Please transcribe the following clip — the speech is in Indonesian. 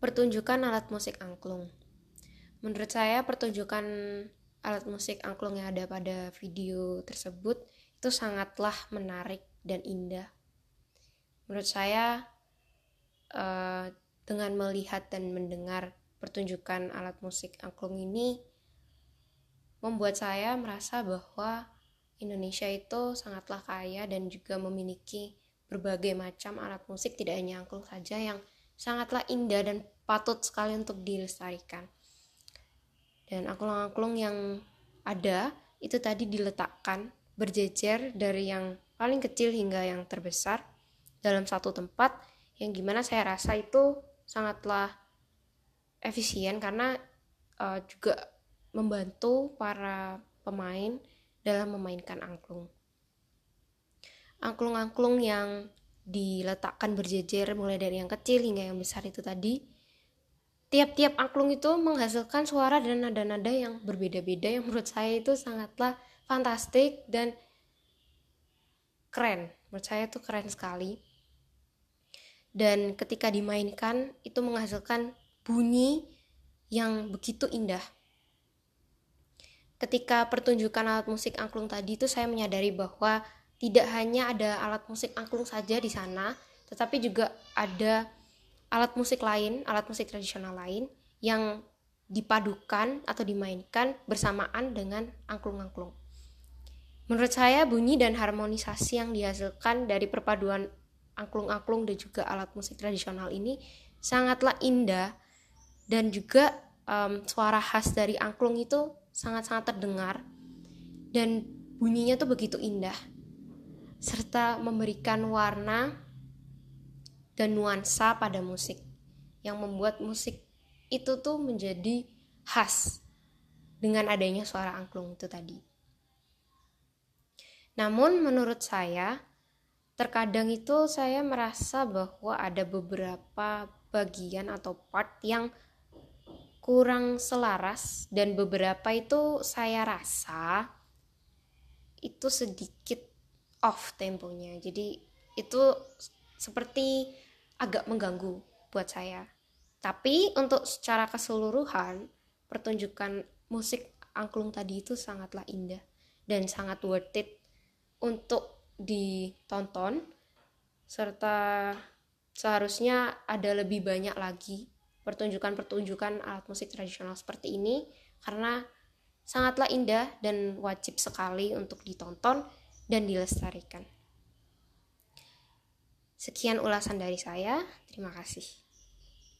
pertunjukan alat musik angklung. Menurut saya pertunjukan alat musik angklung yang ada pada video tersebut itu sangatlah menarik dan indah. Menurut saya uh, dengan melihat dan mendengar pertunjukan alat musik angklung ini membuat saya merasa bahwa Indonesia itu sangatlah kaya dan juga memiliki berbagai macam alat musik tidak hanya angklung saja yang sangatlah indah dan patut sekali untuk dilestarikan. Dan angklung-angklung yang ada itu tadi diletakkan berjejer dari yang paling kecil hingga yang terbesar dalam satu tempat yang gimana saya rasa itu sangatlah efisien karena uh, juga membantu para pemain dalam memainkan angklung. Angklung-angklung yang diletakkan berjejer mulai dari yang kecil hingga yang besar itu tadi tiap-tiap angklung itu menghasilkan suara dan nada-nada yang berbeda-beda yang menurut saya itu sangatlah fantastik dan keren. Menurut saya itu keren sekali. Dan ketika dimainkan itu menghasilkan bunyi yang begitu indah. Ketika pertunjukan alat musik angklung tadi itu saya menyadari bahwa tidak hanya ada alat musik angklung saja di sana, tetapi juga ada alat musik lain, alat musik tradisional lain yang dipadukan atau dimainkan bersamaan dengan angklung-angklung. Menurut saya bunyi dan harmonisasi yang dihasilkan dari perpaduan angklung-angklung dan juga alat musik tradisional ini sangatlah indah dan juga um, suara khas dari angklung itu sangat-sangat terdengar dan bunyinya tuh begitu indah serta memberikan warna dan nuansa pada musik yang membuat musik itu tuh menjadi khas dengan adanya suara angklung itu tadi. Namun menurut saya terkadang itu saya merasa bahwa ada beberapa bagian atau part yang kurang selaras dan beberapa itu saya rasa itu sedikit off temponya. Jadi itu seperti agak mengganggu buat saya. Tapi untuk secara keseluruhan pertunjukan musik angklung tadi itu sangatlah indah dan sangat worth it untuk ditonton serta seharusnya ada lebih banyak lagi pertunjukan-pertunjukan alat musik tradisional seperti ini karena sangatlah indah dan wajib sekali untuk ditonton dan dilestarikan. Sekian ulasan dari saya. Terima kasih.